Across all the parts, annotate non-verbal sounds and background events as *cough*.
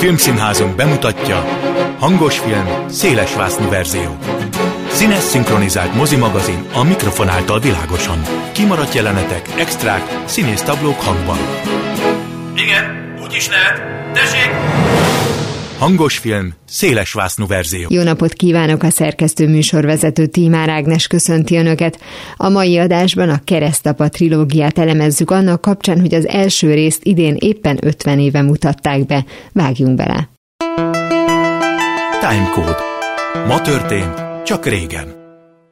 Filmszínházunk bemutatja hangos film, széles vásznú verzió. Színes szinkronizált mozimagazin a mikrofon által világosan. Kimaradt jelenetek, extrák, színész tablók hangban. Igen, úgy is lehet. Tessék! Hangos film, széles vásznú verzió. Jó napot kívánok a szerkesztő műsorvezető Tímár Ágnes köszönti Önöket. A mai adásban a Keresztapa trilógiát elemezzük annak kapcsán, hogy az első részt idén éppen 50 éve mutatták be. Vágjunk bele. Timecode. Ma történt, csak régen.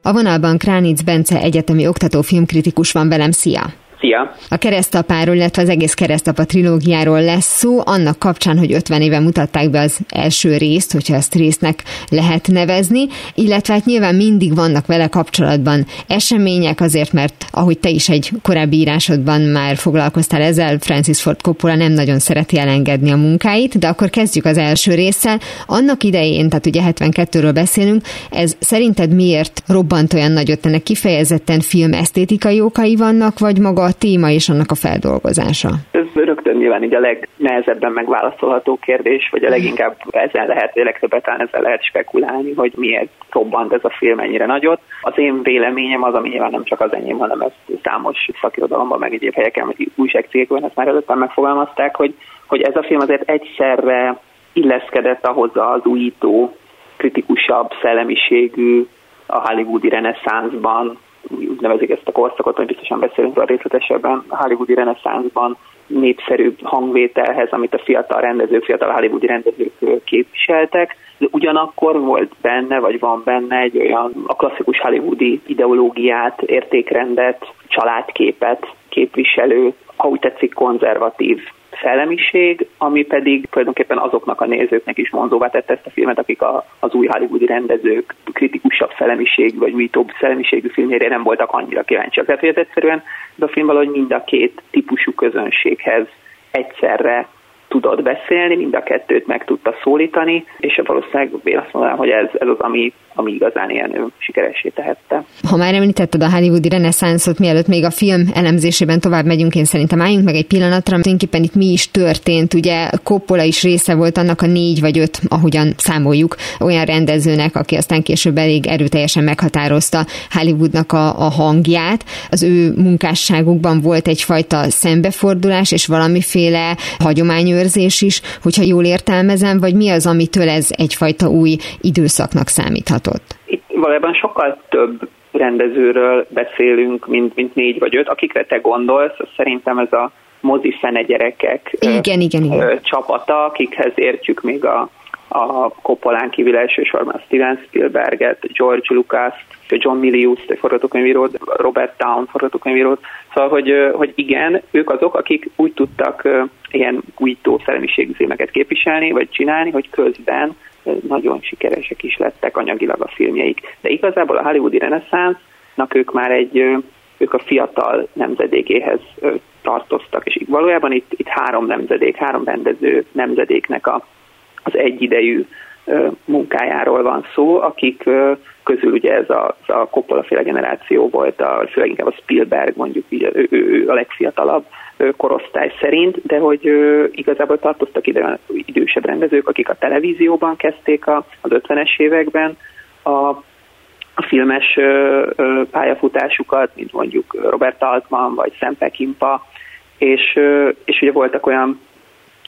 A vonalban Kránic Bence egyetemi oktató filmkritikus van velem. Szia! Szia! A keresztapáról, illetve az egész keresztapa trilógiáról lesz szó, annak kapcsán, hogy 50 éve mutatták be az első részt, hogyha ezt résznek lehet nevezni, illetve hát nyilván mindig vannak vele kapcsolatban események, azért mert ahogy te is egy korábbi írásodban már foglalkoztál ezzel, Francis Ford Coppola nem nagyon szereti elengedni a munkáit, de akkor kezdjük az első résszel. Annak idején, tehát ugye 72-ről beszélünk, ez szerinted miért robbant olyan nagyot? Ennek kifejezetten film esztétikai okai vannak, vagy maga a téma és annak a feldolgozása? Ez rögtön nyilván így a legnehezebben megválaszolható kérdés, vagy a leginkább ezen lehet, vagy legtöbbet talán lehet spekulálni, hogy miért robbant ez a film ennyire nagyot. Az én véleményem az, ami nyilván nem csak az enyém, hanem ezt számos szakirodalomban, meg egyéb helyeken, vagy újságcégekben ezt már előttem megfogalmazták, hogy, hogy ez a film azért egyszerre illeszkedett ahhoz az újító, kritikusabb szellemiségű, a hollywoodi reneszánszban úgy nevezik ezt a korszakot, hogy biztosan beszélünk a részletesebben, a hollywoodi reneszánszban népszerűbb hangvételhez, amit a fiatal rendezők, fiatal hollywoodi rendezők képviseltek, de ugyanakkor volt benne, vagy van benne egy olyan a klasszikus hollywoodi ideológiát, értékrendet, családképet képviselő, ha úgy tetszik, konzervatív szellemiség, ami pedig tulajdonképpen azoknak a nézőknek is vonzóvá tette ezt a filmet, akik a, az új hollywoodi rendezők kritikusabb szellemiségű vagy újítóbb szellemiségű filmjére nem voltak annyira kíváncsiak. Tehát, hogy egyszerűen ez a film valahogy mind a két típusú közönséghez egyszerre tudott beszélni, mind a kettőt meg tudta szólítani, és valószínűleg én azt mondanám, hogy ez, ez az, ami, ami igazán ilyen sikeresé tehette. Ha már említetted a hollywoodi reneszánszot, mielőtt még a film elemzésében tovább megyünk, én szerintem álljunk meg egy pillanatra, tulajdonképpen itt mi is történt. Ugye Coppola is része volt annak a négy vagy öt, ahogyan számoljuk, olyan rendezőnek, aki aztán később elég erőteljesen meghatározta Hollywoodnak a, a hangját. Az ő munkásságukban volt egyfajta szembefordulás, és valamiféle hagyományőrzés is, hogyha jól értelmezem, vagy mi az, amitől ez egyfajta új időszaknak számíthatott? Mutatott? Itt valójában sokkal több rendezőről beszélünk, mint, mint négy vagy öt. Akikre te gondolsz, szerintem ez a mozi fene gyerekek igen, igen, igen. csapata, akikhez értjük még a, a Coppolán kívül elsősorban Steven Spielberget, George Lucas, John Milius, forgatókönyvírót, Robert Town forgatókönyvírót. Szóval, hogy, hogy igen, ők azok, akik úgy tudtak ilyen újító szellemiségű filmeket képviselni, vagy csinálni, hogy közben nagyon sikeresek is lettek anyagilag a filmjeik. De igazából a hollywoodi reneszánsznak ők már egy, ők a fiatal nemzedékéhez tartoztak, és valójában itt, itt három nemzedék, három rendező nemzedéknek a, az egyidejű munkájáról van szó, akik közül ugye ez a, a Coppola féle generáció volt, a, főleg inkább a Spielberg mondjuk így, ő, ő, ő a legfiatalabb korosztály szerint, de hogy igazából tartoztak ide idősebb rendezők, akik a televízióban kezdték a, az 50-es években. A, a filmes pályafutásukat, mint mondjuk Robert Altman vagy Sam Peckinpah, és, és ugye voltak olyan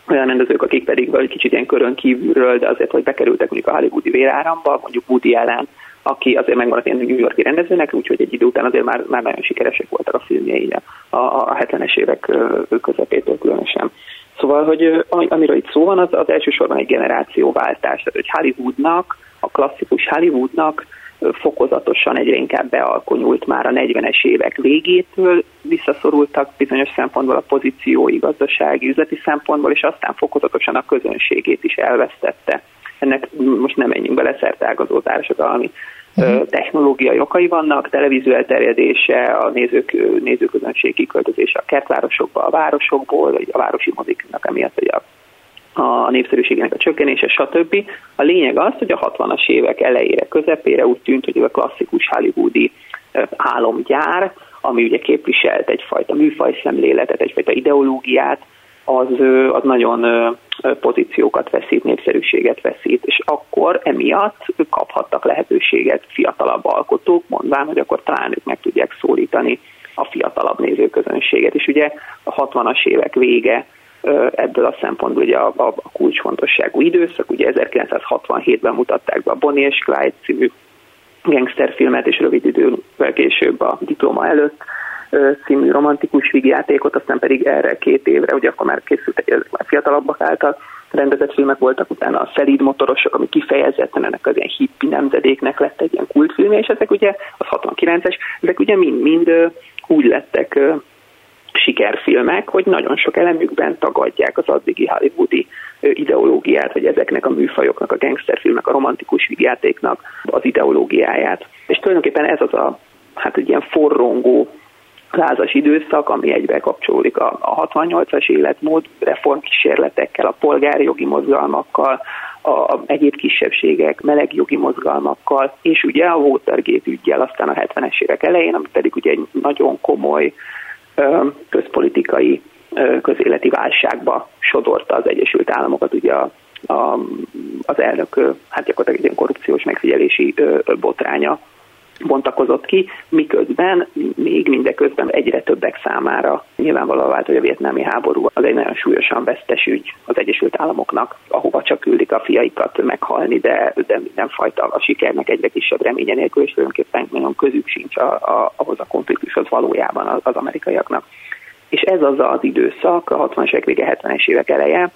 olyan rendezők, akik pedig vagy kicsit ilyen körön kívülről, de azért, hogy bekerültek mondjuk a hollywoodi véráramba, mondjuk Woody Allen, aki azért megmaradt ilyen New Yorki rendezőnek, úgyhogy egy idő után azért már, már nagyon sikeresek voltak a filmjei a, a 70-es évek közepétől különösen. Szóval, hogy amiről itt szó van, az, az elsősorban egy generációváltás. Tehát, hogy Hollywoodnak, a klasszikus Hollywoodnak fokozatosan egyre inkább bealkonyult már a 40-es évek végétől, visszaszorultak bizonyos szempontból a pozíciói, gazdasági, üzleti szempontból, és aztán fokozatosan a közönségét is elvesztette. Ennek most nem menjünk bele szertágazó társadalmi uh-huh. technológiai okai vannak, televízió elterjedése, a nézők, nézőközönség kiköltözése a kertvárosokba, a városokból, vagy a városi moziknak emiatt, hogy a a népszerűségének a csökkenése, stb. A lényeg az, hogy a 60-as évek elejére, közepére úgy tűnt, hogy a klasszikus hollywoodi álomgyár, ami ugye képviselt egyfajta műfajszemléletet, egyfajta ideológiát, az, az nagyon pozíciókat veszít, népszerűséget veszít, és akkor emiatt kaphattak lehetőséget fiatalabb alkotók, mondván, hogy akkor talán ők meg tudják szólítani a fiatalabb nézőközönséget. És ugye a 60-as évek vége ebből a szempontból ugye a, a, kulcsfontosságú időszak, ugye 1967-ben mutatták be a Bonnie és Clyde című gangsterfilmet, és rövid idővel később a diploma előtt című romantikus vígjátékot, aztán pedig erre két évre, ugye akkor már készült egy már fiatalabbak által rendezett filmek voltak, utána a szelíd motorosok, ami kifejezetten ennek az ilyen hippi nemzedéknek lett egy ilyen kultfilm, és ezek ugye, az 69-es, ezek ugye mind-mind úgy lettek sikerfilmek, hogy nagyon sok elemükben tagadják az addigi hollywoodi ideológiát, vagy ezeknek a műfajoknak, a gangsterfilmek, a romantikus vígjátéknak az ideológiáját. És tulajdonképpen ez az a hát egy ilyen forrongó lázas időszak, ami egybe kapcsolódik a, a 68-as életmód reformkísérletekkel, a polgári jogi mozgalmakkal, a, a egyéb kisebbségek, meleg jogi mozgalmakkal, és ugye a Watergate ügyjel aztán a 70-es évek elején, ami pedig ugye egy nagyon komoly közpolitikai, közéleti válságba sodorta az Egyesült Államokat, ugye a, a, az elnök, hát gyakorlatilag egy korrupciós megfigyelési botránya bontakozott ki, miközben még mindeközben egyre többek számára nyilvánvalóan vált, hogy a vietnámi háború az egy nagyon súlyosan vesztes ügy az Egyesült Államoknak, ahova csak küldik a fiaikat meghalni, de, de mindenfajta a sikernek egyre kisebb reménye nélkül, és tulajdonképpen nagyon közük sincs a, a, ahhoz a konfliktushoz valójában az, az amerikaiaknak. És ez az az időszak, a 60-as évek vége, 70-es évek eleje,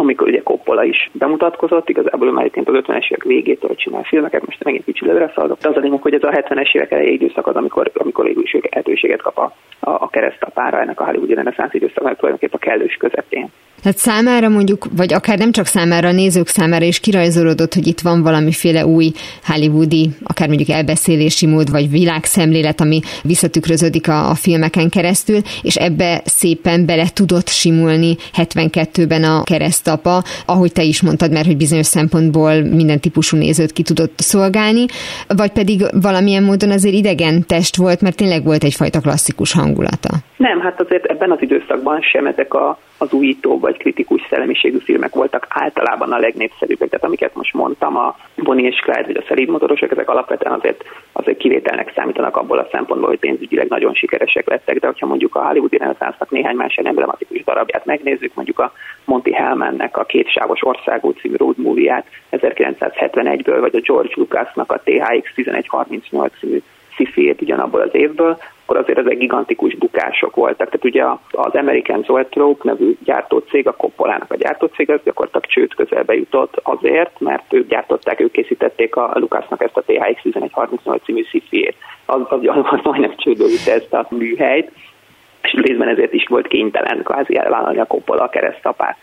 amikor ugye Coppola is bemutatkozott, igazából már az 50-es évek végétől csinál filmeket, most megint kicsit előre szaladok, de az a lényeg, hogy ez a 70-es évek elejé időszak az, amikor, amikor lehetőséget kap a, a, a keresztapára ennek a Hollywoodi reneszánsz időszaknak tulajdonképpen a kellős közepén. Tehát számára mondjuk, vagy akár nem csak számára, a nézők számára is kirajzolódott, hogy itt van valamiféle új hollywoodi, akár mondjuk elbeszélési mód, vagy világszemlélet, ami visszatükröződik a, a filmeken keresztül, és ebbe szépen bele tudott simulni 72-ben a keresztapa, ahogy te is mondtad, mert hogy bizonyos szempontból minden típusú nézőt ki tudott szolgálni, vagy pedig valamilyen módon azért idegen test volt, mert tényleg volt egyfajta klasszikus hangulata. Nem, hát azért ebben az időszakban sem ezek a, az újító vagy kritikus szellemiségű filmek voltak általában a legnépszerűbbek. Tehát amiket most mondtam, a Bonnie és Clyde vagy a Szelíd motorosok, ezek alapvetően azért, azért kivételnek számítanak abból a szempontból, hogy pénzügyileg nagyon sikeresek lettek, de hogyha mondjuk a Hollywoodi reneszánsznak néhány más emblematikus darabját megnézzük, mondjuk a Monty Hellmannek a Kétsávos országú című road movie 1971-ből, vagy a George Lucasnak a THX 1138 című sci-fi ugyanabból az évből, akkor azért ezek gigantikus bukások voltak. Tehát ugye az American Zoetrope nevű gyártócég, a Coppolának a gyártócég, az gyakorlatilag csőd közelbe jutott azért, mert ők gyártották, ők készítették a Lucasnak ezt a THX 1138 című sci az, az, az majdnem csődbe ezt a műhelyt, és részben ezért is volt kénytelen kvázi elvállalni a Coppola a keresztapát.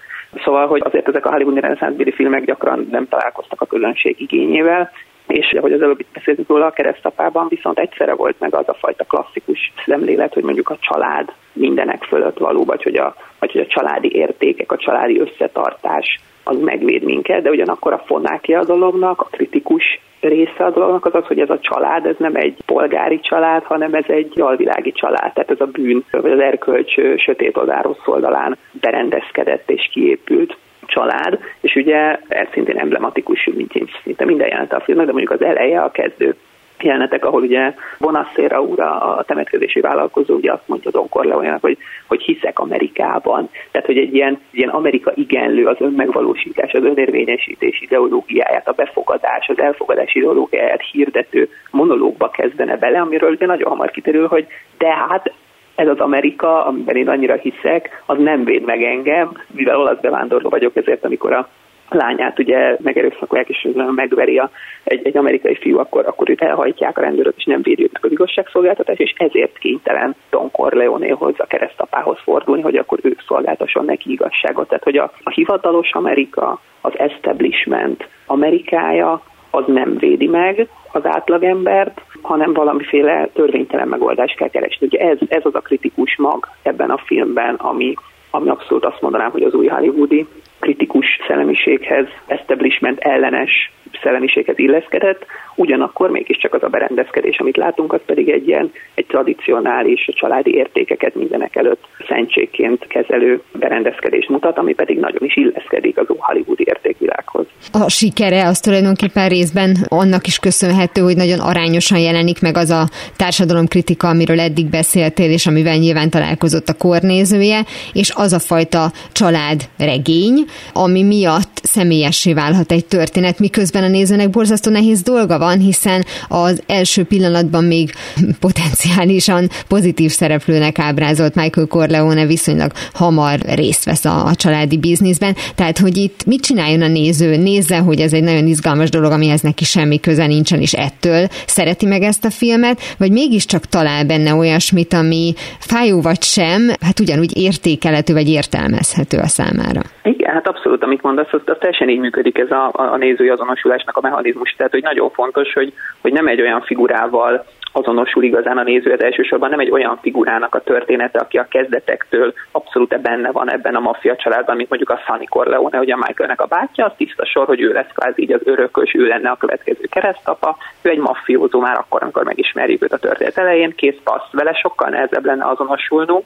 Szóval, hogy azért ezek a Hollywoodi reneszánszbéli filmek gyakran nem találkoztak a közönség igényével, és ahogy az előbb beszéltünk róla, a keresztapában viszont egyszerre volt meg az a fajta klasszikus szemlélet, hogy mondjuk a család mindenek fölött való, vagy hogy a, vagy hogy a családi értékek, a családi összetartás az megvéd minket, de ugyanakkor a fonákia a dolognak, a kritikus része a dolognak az az, hogy ez a család, ez nem egy polgári család, hanem ez egy alvilági család. Tehát ez a bűn, vagy az erkölcs sötét oldal, rossz berendezkedett és kiépült család, és ugye ez szintén emblematikus, mint szinte minden jelenet a filmnek, de mondjuk az eleje, a kezdő jelenetek, ahol ugye Bonasszéra úr, a temetkezési vállalkozó, ugye azt mondja Don corleone hogy, hogy hiszek Amerikában. Tehát, hogy egy ilyen, ilyen Amerika igenlő, az önmegvalósítás, az önérvényesítés ideológiáját, a befogadás, az elfogadás ideológiáját hirdető monológba kezdene bele, amiről ugye nagyon hamar kiterül, hogy de hát ez az Amerika, amiben én annyira hiszek, az nem véd meg engem, mivel olasz bevándorló vagyok, ezért amikor a lányát ugye megerőszakolják, és megveri a, egy, egy amerikai fiú, akkor, akkor őt elhajtják a rendőrök, és nem védjük meg az igazságszolgáltatás, és ezért kénytelen Don Corleonehoz, a keresztapához fordulni, hogy akkor ő szolgáltasson neki igazságot. Tehát, hogy a, a hivatalos Amerika, az establishment Amerikája, az nem védi meg az átlagembert, hanem valamiféle törvénytelen megoldást kell keresni. Ugye ez, ez az a kritikus mag ebben a filmben, ami, ami abszolút azt mondanám, hogy az új hollywoodi kritikus szellemiséghez, establishment ellenes szellemiséghez illeszkedett, ugyanakkor mégiscsak az a berendezkedés, amit látunk, az pedig egy ilyen egy tradicionális családi értékeket mindenek előtt szentségként kezelő berendezkedést mutat, ami pedig nagyon is illeszkedik az hollywoodi értékvilághoz. A sikere az tulajdonképpen részben annak is köszönhető, hogy nagyon arányosan jelenik meg az a társadalomkritika, amiről eddig beszéltél, és amivel nyilván találkozott a kornézője, és az a fajta család regény, ami miatt személyessé válhat egy történet, miközben a nézőnek borzasztó nehéz dolga van, hiszen az első pillanatban még *laughs* potenciálisan pozitív szereplőnek ábrázolt Michael Corleone viszonylag hamar részt vesz a, a családi bizniszben, tehát hogy itt mit csináljon a néző? Nézze, hogy ez egy nagyon izgalmas dolog, amihez neki semmi köze nincsen, és ettől szereti meg ezt a filmet, vagy mégiscsak talál benne olyasmit, ami fájó vagy sem, hát ugyanúgy értékelhető vagy értelmezhető a számára. Igen, hát abszolút, amit mondasz, az, az teljesen így működik ez a, a nézői azonosulásnak a mechanizmus. Tehát, hogy nagyon fontos, hogy, hogy nem egy olyan figurával azonosul igazán a néző, az elsősorban nem egy olyan figurának a története, aki a kezdetektől abszolút benne van ebben a maffia családban, mint mondjuk a Sunny Corleone, hogy a Michaelnek a bátyja, az tiszta sor, hogy ő lesz kvázi így az örökös, ő lenne a következő keresztapa, ő egy maffiózó már akkor, amikor megismerjük őt a történet elején, kész passz, vele sokkal nehezebb lenne azonosulnunk,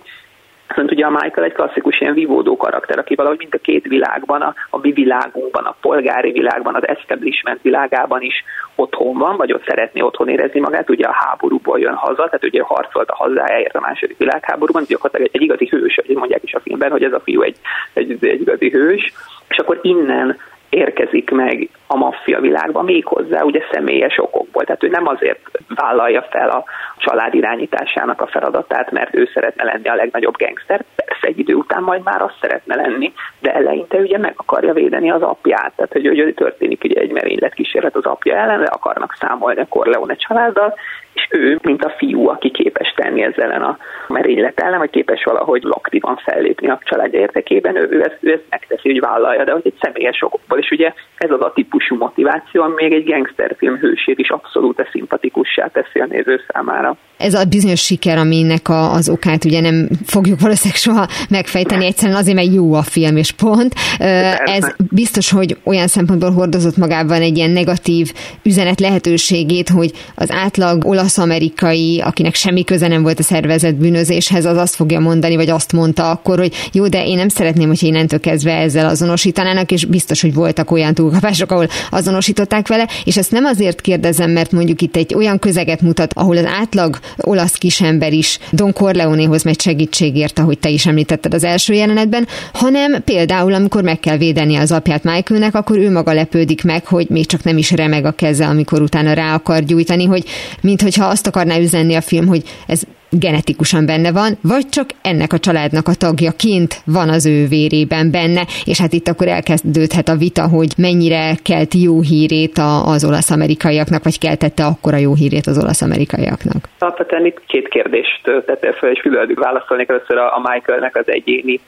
Viszont ugye a Michael egy klasszikus ilyen vívódó karakter, aki valahogy mind a két világban, a, a mi világunkban, a polgári világban, az establishment világában is otthon van, vagy ott szeretné otthon érezni magát, ugye a háborúból jön haza, tehát ugye harcolt a hazájáért a második világháborúban, gyakorlatilag egy, egy igazi hős, hogy mondják is a filmben, hogy ez a fiú egy, egy, egy igazi hős, és akkor innen érkezik meg a maffia világba, méghozzá ugye személyes okokból. Tehát ő nem azért vállalja fel a család irányításának a feladatát, mert ő szeretne lenni a legnagyobb gangster, persze egy idő után majd már azt szeretne lenni, de eleinte ugye meg akarja védeni az apját, tehát hogy, hogy történik ugye egy merénylet kísérlet az apja ellen, le akarnak számolni a Corleone családdal, és ő, mint a fiú, aki képes tenni ezzel ellen a merénylet ellen, vagy képes valahogy aktívan fellépni a család érdekében, ő, ő, ezt, ő ezt megteszi, hogy vállalja, de hogy egy személyes okokból. És ugye ez az a típusú motiváció, ami még egy gangsterfilm hősét is abszolút szimpatikussá teszi a néző számára. Ez a bizonyos siker, aminek a, az okát ugye nem fogjuk valószínűleg soha megfejteni, egyszerűen azért, mert jó a film, és pont. Ez biztos, hogy olyan szempontból hordozott magában egy ilyen negatív üzenet lehetőségét, hogy az átlag olasz-amerikai, akinek semmi köze nem volt a szervezet bűnözéshez, az azt fogja mondani, vagy azt mondta akkor, hogy jó, de én nem szeretném, hogy innentől kezdve ezzel azonosítanának, és biztos, hogy voltak olyan túlkapások, ahol azonosították vele, és ezt nem azért kérdezem, mert mondjuk itt egy olyan közeget mutat, ahol az átlag olasz kisember is Don Corleonehoz megy segítségért, ahogy te is említetted az első jelenetben, hanem például, amikor meg kell védeni az apját Michaelnek, akkor ő maga lepődik meg, hogy még csak nem is remeg a keze, amikor utána rá akar gyújtani, hogy mint hogyha azt akarná üzenni a film, hogy ez genetikusan benne van, vagy csak ennek a családnak a tagjaként van az ő vérében benne, és hát itt akkor elkezdődhet a vita, hogy mennyire kelt jó hírét az olasz-amerikaiaknak, vagy keltette akkora jó hírét az olasz-amerikaiaknak. Alapvetően itt két kérdést tettél fel, és különböző válaszolnék először a Michaelnek az egyéni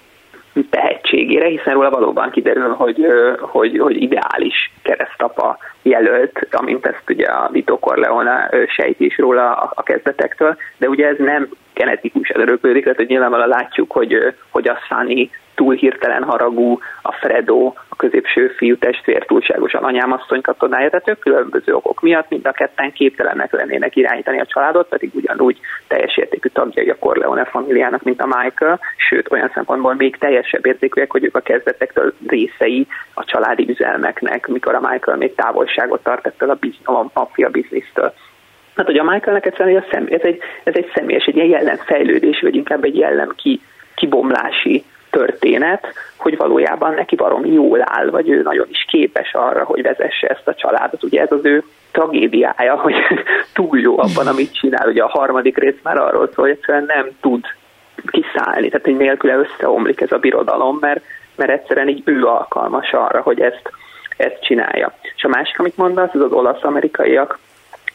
tehetségére, hiszen róla valóban kiderül, hogy, hogy, hogy ideális keresztapa jelölt, amint ezt ugye a Vito Corleone sejt is róla a, a kezdetektől, de ugye ez nem genetikus öröklődik, tehát hogy nyilvánvalóan látjuk, hogy, hogy a Sunny túl hirtelen haragú, a Fredo, a középső fiú testvér túlságosan anyámasszony katonája, tehát ők különböző okok miatt mind a ketten képtelennek lennének irányítani a családot, pedig ugyanúgy teljes értékű tagjai a Corleone familiának, mint a Michael, sőt olyan szempontból még teljesebb értékűek, hogy ők a kezdetektől részei a családi üzelmeknek, mikor a Michael még távolságot tart ettől a, biz- a maffia biznisztől. Hát, hogy a Michaelnek egyszerűen ez egy, ez egy személyes, egy ilyen jellemfejlődés, vagy inkább egy jellem ki, kibomlási történet, hogy valójában neki valami jól áll, vagy ő nagyon is képes arra, hogy vezesse ezt a családot. Ugye ez az ő tragédiája, hogy *laughs* túl jó abban, amit csinál. Ugye a harmadik rész már arról szól, hogy egyszerűen nem tud kiszállni, tehát hogy nélküle összeomlik ez a birodalom, mert, mert egyszerűen így ő alkalmas arra, hogy ezt, ezt csinálja. És a másik, amit mondasz, az az olasz-amerikaiak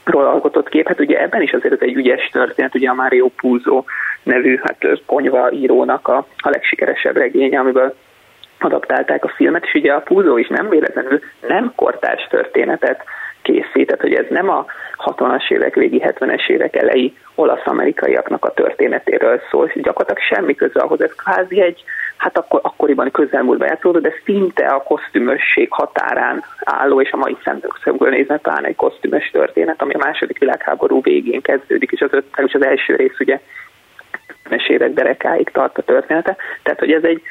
ról alkotott kép, hát ugye ebben is azért egy ügyes történet, ugye a Mario Puzo nevű hát konyva írónak a, a legsikeresebb regénye, amiből adaptálták a filmet, és ugye a Puzo is nem véletlenül nem kortárs történetet készített, hogy ez nem a 60-as évek végi, 70-es évek elejé olasz-amerikaiaknak a történetéről szól, és gyakorlatilag semmi köze ahhoz, ez kvázi egy hát akkor, akkoriban közelmúltban játszódott, de szinte a kosztümösség határán álló, és a mai szemszögből nézve talán egy kosztümös történet, ami a második világháború végén kezdődik, és az, öt, és az első rész ugye es évek derekáig tart a története. Tehát, hogy ez egy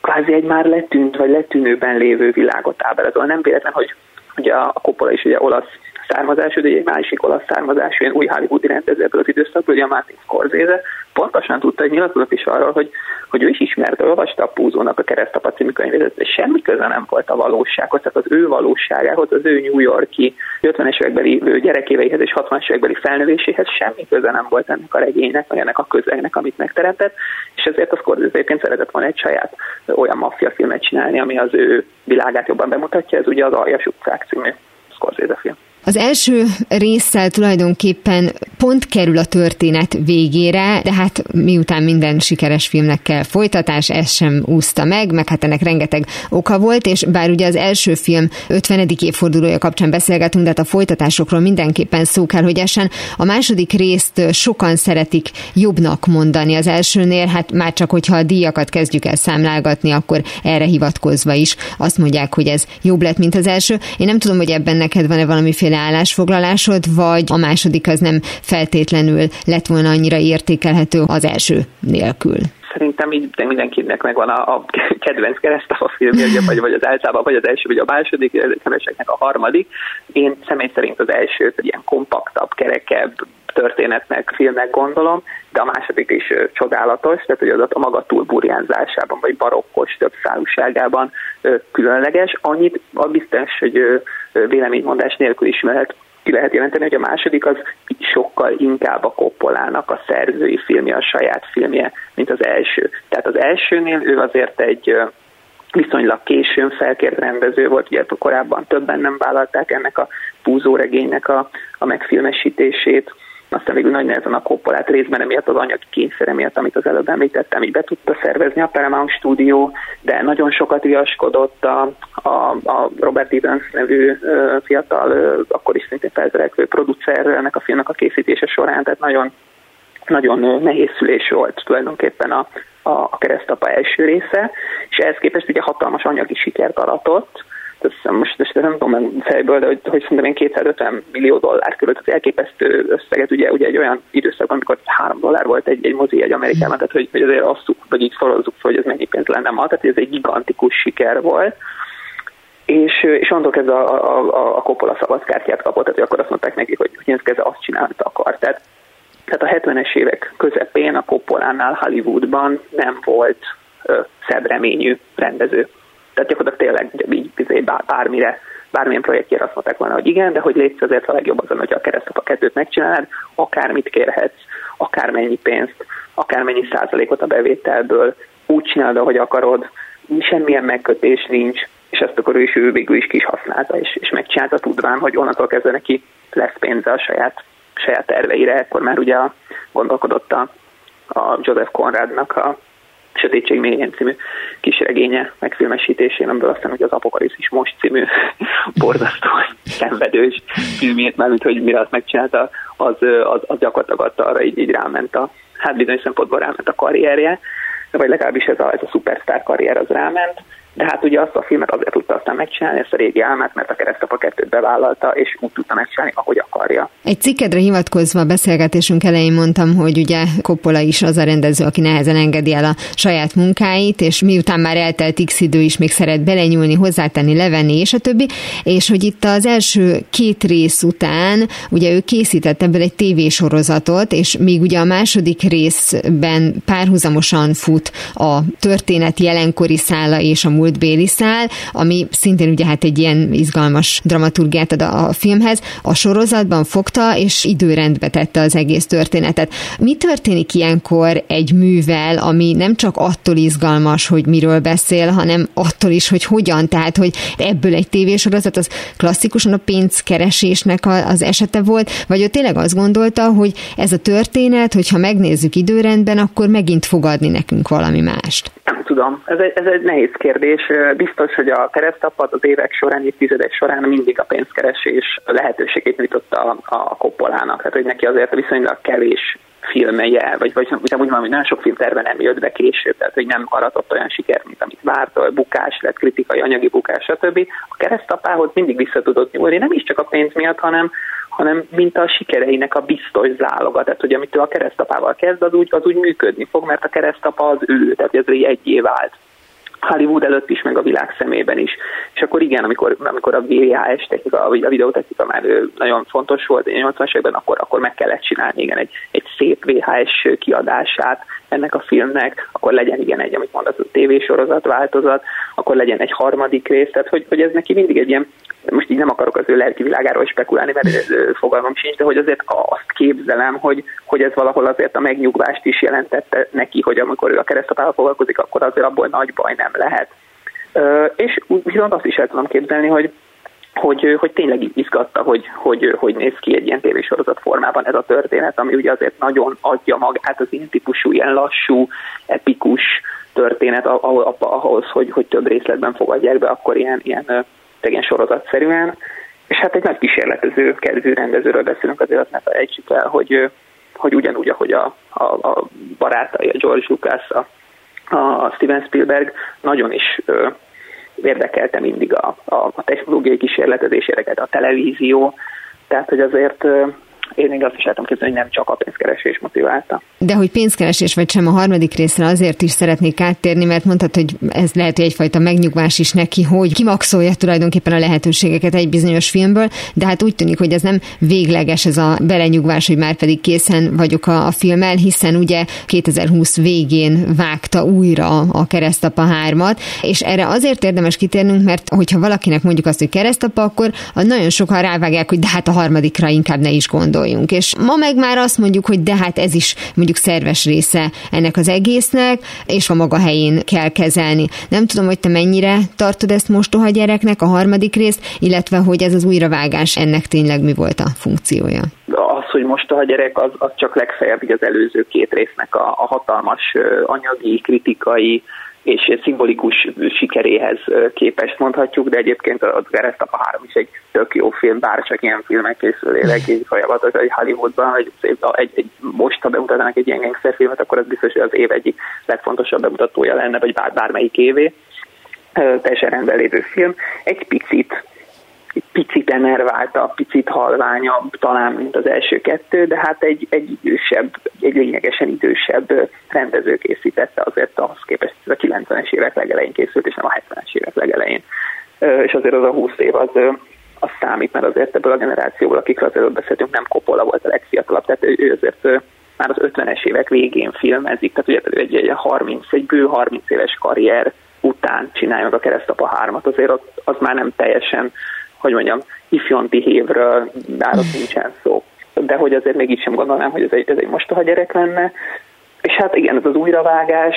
kvázi egy már letűnt, vagy letűnőben lévő világot ábrázol. Nem véletlen, hogy ugye a Coppola is ugye olasz származású, de egy másik olasz származású, ilyen új hollywoodi rendező ebből az időszakból, ugye a Martin Scorsese, pontosan tudta, hogy nyilatkozott is arról, hogy, hogy ő is ismerte, olvasta a Púzónak a Keresztapa című könyvét, de semmi köze nem volt a valósághoz, tehát az ő valóságához, az ő New Yorki 50-es évekbeli gyerekéveihez és 60-as évekbeli felnövéséhez semmi köze nem volt ennek a regénynek, vagy ennek a közegnek, amit megteremtett, és ezért a Scorsese egyébként szeretett volna egy saját olyan maffia filmet csinálni, ami az ő világát jobban bemutatja, ez ugye az Aljas utcák című Scorsese film. Az első résszel tulajdonképpen pont kerül a történet végére, de hát miután minden sikeres filmnek kell folytatás, ez sem úszta meg, meg hát ennek rengeteg oka volt, és bár ugye az első film 50. évfordulója kapcsán beszélgetünk, de hát a folytatásokról mindenképpen szó kell, hogy essen. A második részt sokan szeretik jobbnak mondani az elsőnél, hát már csak hogyha a díjakat kezdjük el számlálgatni, akkor erre hivatkozva is azt mondják, hogy ez jobb lett, mint az első. Én nem tudom, hogy ebben neked van-e valamiféle semmiféle állásfoglalásod, vagy a második az nem feltétlenül lett volna annyira értékelhető az első nélkül? szerintem így de mindenkinek megvan a, a kedvenc a filmje, vagy, vagy az általában, vagy az első, vagy a második, keveseknek a harmadik. Én személy szerint az első egy ilyen kompaktabb, kerekebb történetnek, filmnek gondolom, de a második is csodálatos, tehát hogy az a maga túlburjánzásában, vagy barokkos több szálúságában különleges. Annyit a biztos, hogy véleménymondás nélkül is lehet ki lehet jelenteni, hogy a második az sokkal inkább a Koppolának a szerzői filmje, a saját filmje, mint az első. Tehát az elsőnél ő azért egy viszonylag későn felkért rendező volt, ugye korábban többen nem vállalták ennek a púzóregénynek a, a megfilmesítését, aztán végül nagy nehezen a Coppolát részben emiatt az anyagi kényszere miatt, amit az előbb említettem, így be tudta szervezni a Paramount stúdió, de nagyon sokat viaskodott a, a, a Robert Evans nevű uh, fiatal, uh, akkor is szintén feltörekvő producer ennek a filmnek a készítése során, tehát nagyon nagyon nehéz szülés volt tulajdonképpen a, a, a keresztapa első része, és ehhez képest ugye hatalmas anyagi sikert aratott, azt most, most nem tudom meg fejből, de hogy, hogy szerintem én 250 millió dollár körül, az elképesztő összeget, ugye, ugye egy olyan időszakban, amikor 3 dollár volt egy, egy mozi egy Amerikában, tehát hogy, hogy azért azt, vagy így szorozzuk fel, hogy ez mennyi pénz lenne ma, tehát ez egy gigantikus siker volt és, és onnantól kezdve a, a, a, a Coppola szabadkártyát kapott, tehát akkor azt mondták neki, hogy, ez kezdve azt csinál, amit akar. Tehát, tehát a 70-es évek közepén a Coppolánál Hollywoodban nem volt ö, szebb reményű rendező. Tehát gyakorlatilag tényleg így, így bármire, bármilyen projektjére azt mondták volna, hogy igen, de hogy létsz azért a legjobb azon, hogy a keresztapa kettőt megcsinálod, akármit kérhetsz, akármennyi pénzt, akármennyi százalékot a bevételből, úgy csinálod, ahogy akarod, semmilyen megkötés nincs, és ezt akkor ő is ő végül is kis használta, és, és megcsinálta tudván, hogy onnantól kezdve neki lesz pénze a saját, saját terveire, akkor már ugye gondolkodott a, a Joseph Conradnak a Sötétség mélyen című kis regénye megfilmesítésén, amiből aztán hogy az Apokalipszis most című *laughs* borzasztó szenvedős filmét, mármint hogy mire azt megcsinálta, az, az, az gyakorlatilag arra így, így ráment a, hát bizonyos szempontból ráment a karrierje, vagy legalábbis ez a, ez a szupersztár karrier az ráment, de hát ugye azt a filmet azért tudta aztán megcsinálni, ezt a régi álmát, mert a keresztapa kettőt bevállalta, és úgy tudta megcsinálni, ahogy akarja. Egy cikkedre hivatkozva a beszélgetésünk elején mondtam, hogy ugye Coppola is az a rendező, aki nehezen engedi el a saját munkáit, és miután már eltelt x idő is még szeret belenyúlni, hozzátenni, levenni, és a többi, és hogy itt az első két rész után, ugye ő készített ebből egy tévésorozatot, és még ugye a második részben párhuzamosan fut a történet jelenkori szála és a múltbéli szál, ami szintén ugye hát egy ilyen izgalmas dramaturgiát ad a filmhez. A sorozatban fogta és időrendbe tette az egész történetet. Mi történik ilyenkor egy művel, ami nem csak attól izgalmas, hogy miről beszél, hanem attól is, hogy hogyan, tehát hogy ebből egy tévésorozat az klasszikusan a pénzkeresésnek az esete volt, vagy ő tényleg azt gondolta, hogy ez a történet, hogyha megnézzük időrendben, akkor megint fogadni nekünk valami mást? Tudom, ez egy, ez egy nehéz kérdés. Biztos, hogy a keresztapat az évek során, évtizedek során mindig a pénzkeresés lehetőségét nyújtotta a, a koppolának. Tehát, hogy neki azért viszonylag kevés filmje, vagy, vagy úgy mondom, hogy nagyon sok filmterve nem jött be később, tehát hogy nem aratott olyan sikert, mint amit várt, bukás lett, kritikai, anyagi bukás, stb. A keresztapához mindig vissza tudott nyúlni, nem is csak a pénz miatt, hanem, hanem mint a sikereinek a biztos záloga. Tehát, hogy amit ő a keresztapával kezd, az úgy, az úgy működni fog, mert a keresztapa az ő, tehát ez egyé vált. Hollywood előtt is, meg a világ szemében is. És akkor igen, amikor, amikor a VHS technika, vagy a videótechnika már nagyon fontos volt 80-as években, akkor, akkor meg kellett csinálni igen, egy, egy szép VHS kiadását ennek a filmnek, akkor legyen igen egy, amit mondasz, a tévésorozat változat, akkor legyen egy harmadik rész, tehát hogy, hogy ez neki mindig egy ilyen most így nem akarok az ő lelki világáról spekulálni, mert fogalmam sincs, de hogy azért azt képzelem, hogy, hogy ez valahol azért a megnyugvást is jelentette neki, hogy amikor ő a keresztapával foglalkozik, akkor azért abból nagy baj nem lehet. És viszont azt is el tudom képzelni, hogy hogy, hogy tényleg izgatta, hogy, hogy, hogy néz ki egy ilyen tévésorozat formában ez a történet, ami ugye azért nagyon adja magát az ilyen típusú, ilyen lassú, epikus történet ahhoz, hogy, hogy több részletben fogadják be, akkor ilyen, ilyen igen sorozatszerűen, és hát egy nagy kísérletező, kedvű rendezőről beszélünk, azért ne felejtsük el, hogy, hogy ugyanúgy, ahogy a, a, a barátai, a George Lucas, a, a Steven Spielberg nagyon is érdekelte mindig a, a, a technológiai kísérletezéseket, a televízió, tehát hogy azért én még azt is látom képzelni, hogy nem csak a pénzkeresés motiválta. De hogy pénzkeresés vagy sem a harmadik részre azért is szeretnék áttérni, mert mondtad, hogy ez lehet egyfajta megnyugvás is neki, hogy kimaxolja tulajdonképpen a lehetőségeket egy bizonyos filmből, de hát úgy tűnik, hogy ez nem végleges ez a belenyugvás, hogy már pedig készen vagyok a, a filmmel, hiszen ugye 2020 végén vágta újra a Keresztapa hármat, és erre azért érdemes kitérnünk, mert hogyha valakinek mondjuk azt, hogy Keresztapa, akkor nagyon sokan rávágják, hogy de hát a harmadikra inkább ne is gondol gondoljunk. És ma meg már azt mondjuk, hogy de hát ez is mondjuk szerves része ennek az egésznek, és a maga helyén kell kezelni. Nem tudom, hogy te mennyire tartod ezt mostoha gyereknek, a harmadik részt, illetve hogy ez az újravágás ennek tényleg mi volt a funkciója? Az, hogy mostoha gyerek, az, az csak legfeljebb az előző két résznek a, a hatalmas anyagi, kritikai, és szimbolikus sikeréhez képest mondhatjuk, de egyébként a Geresztapa 3 is egy tök jó film, bár csak ilyen filmek készülnének így *laughs* folyamatos, egy Hollywoodban, egy, egy, egy most, ha bemutatnának egy ilyen filmet, akkor az biztos, hogy az év egyik legfontosabb bemutatója lenne, vagy bár, bármelyik évé. Teljesen rendben lévő film. Egy picit picit enerváltabb, picit halványabb talán, mint az első kettő, de hát egy, egy idősebb, egy lényegesen idősebb rendező készítette azért ahhoz képest, hogy a 90-es évek legelején készült, és nem a 70-es évek legelején. És azért az a 20 év az, az számít, mert azért ebből a generációból, akikről az előbb beszéltünk, nem Coppola volt a legfiatalabb, tehát ő azért már az 50-es évek végén filmezik, tehát ugye egy, egy 30, egy bő 30 éves karrier után csinálja meg a keresztapa hármat, azért az, az már nem teljesen hogy mondjam, ifjonti hévről nálad nincsen szó. De hogy azért még így sem gondolnám, hogy ez egy, ez egy mostoha gyerek lenne. És hát igen, ez az újravágás,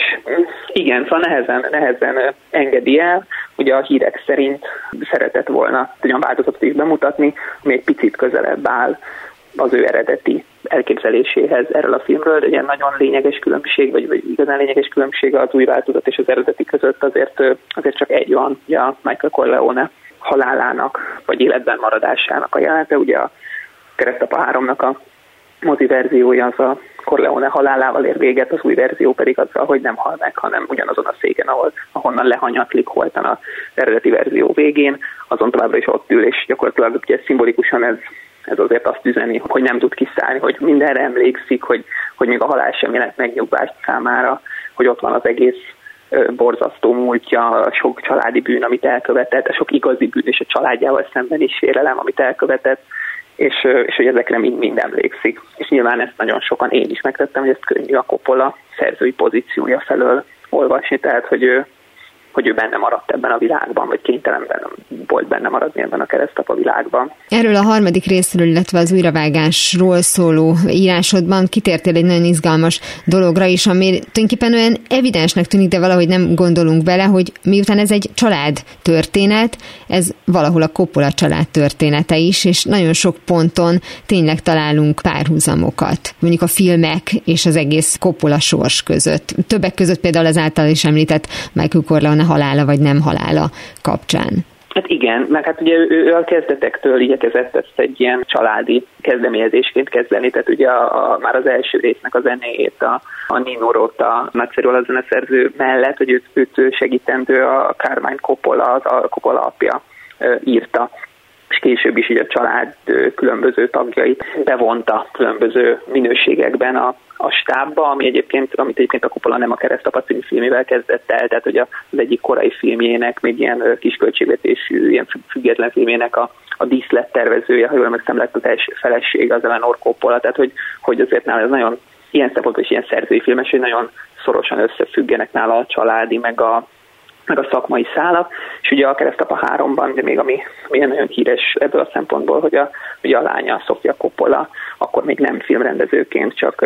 igen, szóval nehezen, nehezen engedi el. Ugye a hírek szerint szeretett volna olyan változatot is bemutatni, ami egy picit közelebb áll az ő eredeti elképzeléséhez erről a filmről, de ilyen nagyon lényeges különbség, vagy, vagy igazán lényeges különbség az új változat és az eredeti között azért, azért csak egy van, ugye a Michael Corleone halálának, vagy életben maradásának a jelenete. Ugye a Keresztapa 3-nak a mozi verziója az a Corleone halálával ér véget, az új verzió pedig azzal, hogy nem hal meg, hanem ugyanazon a széken, ahol, ahonnan lehanyatlik holtan az eredeti verzió végén, azon továbbra is ott ül, és gyakorlatilag ugye szimbolikusan ez, ez azért azt üzeni, hogy nem tud kiszállni, hogy mindenre emlékszik, hogy, hogy még a halál sem jelent megnyugvást számára, hogy ott van az egész borzasztó múltja, sok családi bűn, amit elkövetett, sok igazi bűn és a családjával szemben is félelem, amit elkövetett, és, és hogy ezekre mind, mind emlékszik. És nyilván ezt nagyon sokan én is megtettem, hogy ezt könnyű a Coppola szerzői pozíciója felől olvasni, tehát hogy ő hogy ő benne maradt ebben a világban, vagy kénytelen volt benne maradni ebben a keresztapa világban. Erről a harmadik részről, illetve az újravágásról szóló írásodban kitértél egy nagyon izgalmas dologra is, ami tulajdonképpen olyan evidensnek tűnik, de valahogy nem gondolunk bele, hogy miután ez egy család történet, ez valahol a Coppola család története is, és nagyon sok ponton tényleg találunk párhuzamokat, mondjuk a filmek és az egész Coppola sors között. Többek között például az által is említett Michael Corleone halála vagy nem halála kapcsán. Hát igen, meg hát ugye ő, ő a kezdetektől igyekezett ezt egy ilyen családi kezdeményezésként kezdeni, tehát ugye a, a, már az első résznek a zenéjét a, a Nino Rota nagyszerű a zeneszerző mellett, hogy őt, őt segítendő a Carmine Coppola, az a Coppola apja írta és később is így a család különböző tagjait bevonta különböző minőségekben a, a stábba, ami egyébként, amit egyébként a Kupola nem a keresztapa című filmével kezdett el, tehát hogy az egyik korai filmjének, még ilyen kisköltségvetésű, ilyen független filmének a, a díszlettervezője, ha jól emlékszem, lett az első feleség, az Eleanor Coppola, tehát hogy, hogy azért nála ez nagyon ilyen szempontból is ilyen szerzői filmes, hogy nagyon szorosan összefüggenek nála a családi, meg a, meg a szakmai szálak, és ugye a Keresztapa 3-ban, de még ami milyen nagyon híres ebből a szempontból, hogy a, ugye a lánya, a Sofia Coppola, akkor még nem filmrendezőként, csak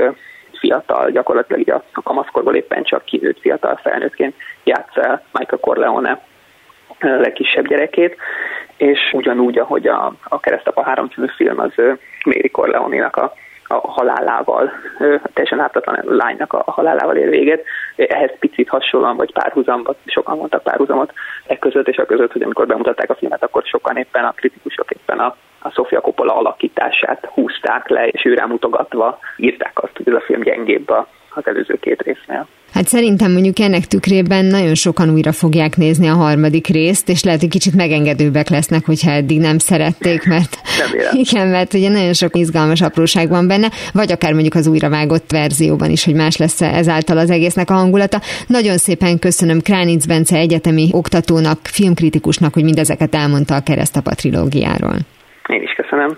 fiatal, gyakorlatilag a, a kamaszkorból éppen csak kinőtt fiatal felnőttként játsz el Michael Corleone legkisebb gyerekét, és ugyanúgy, ahogy a, a Keresztapa 3 című film az Mary Corleone-nak a a halálával, teljesen ártatlan lánynak a halálával ér véget. Ehhez picit hasonlóan, vagy párhuzamban, sokan mondtak párhuzamot e között, és a között, hogy amikor bemutatták a filmet, akkor sokan éppen a kritikusok éppen a, a Sofia Coppola alakítását húzták le, és őre mutogatva írták azt, hogy ez a film gyengébb az előző két résznél. Hát szerintem mondjuk ennek tükrében nagyon sokan újra fogják nézni a harmadik részt, és lehet, hogy kicsit megengedőbbek lesznek, hogyha eddig nem szerették, mert nem *laughs* igen, mert ugye nagyon sok izgalmas apróság van benne, vagy akár mondjuk az újravágott verzióban is, hogy más lesz ezáltal az egésznek a hangulata. Nagyon szépen köszönöm Kránic Bence egyetemi oktatónak, filmkritikusnak, hogy mindezeket elmondta a Keresztapa trilógiáról. Én is köszönöm.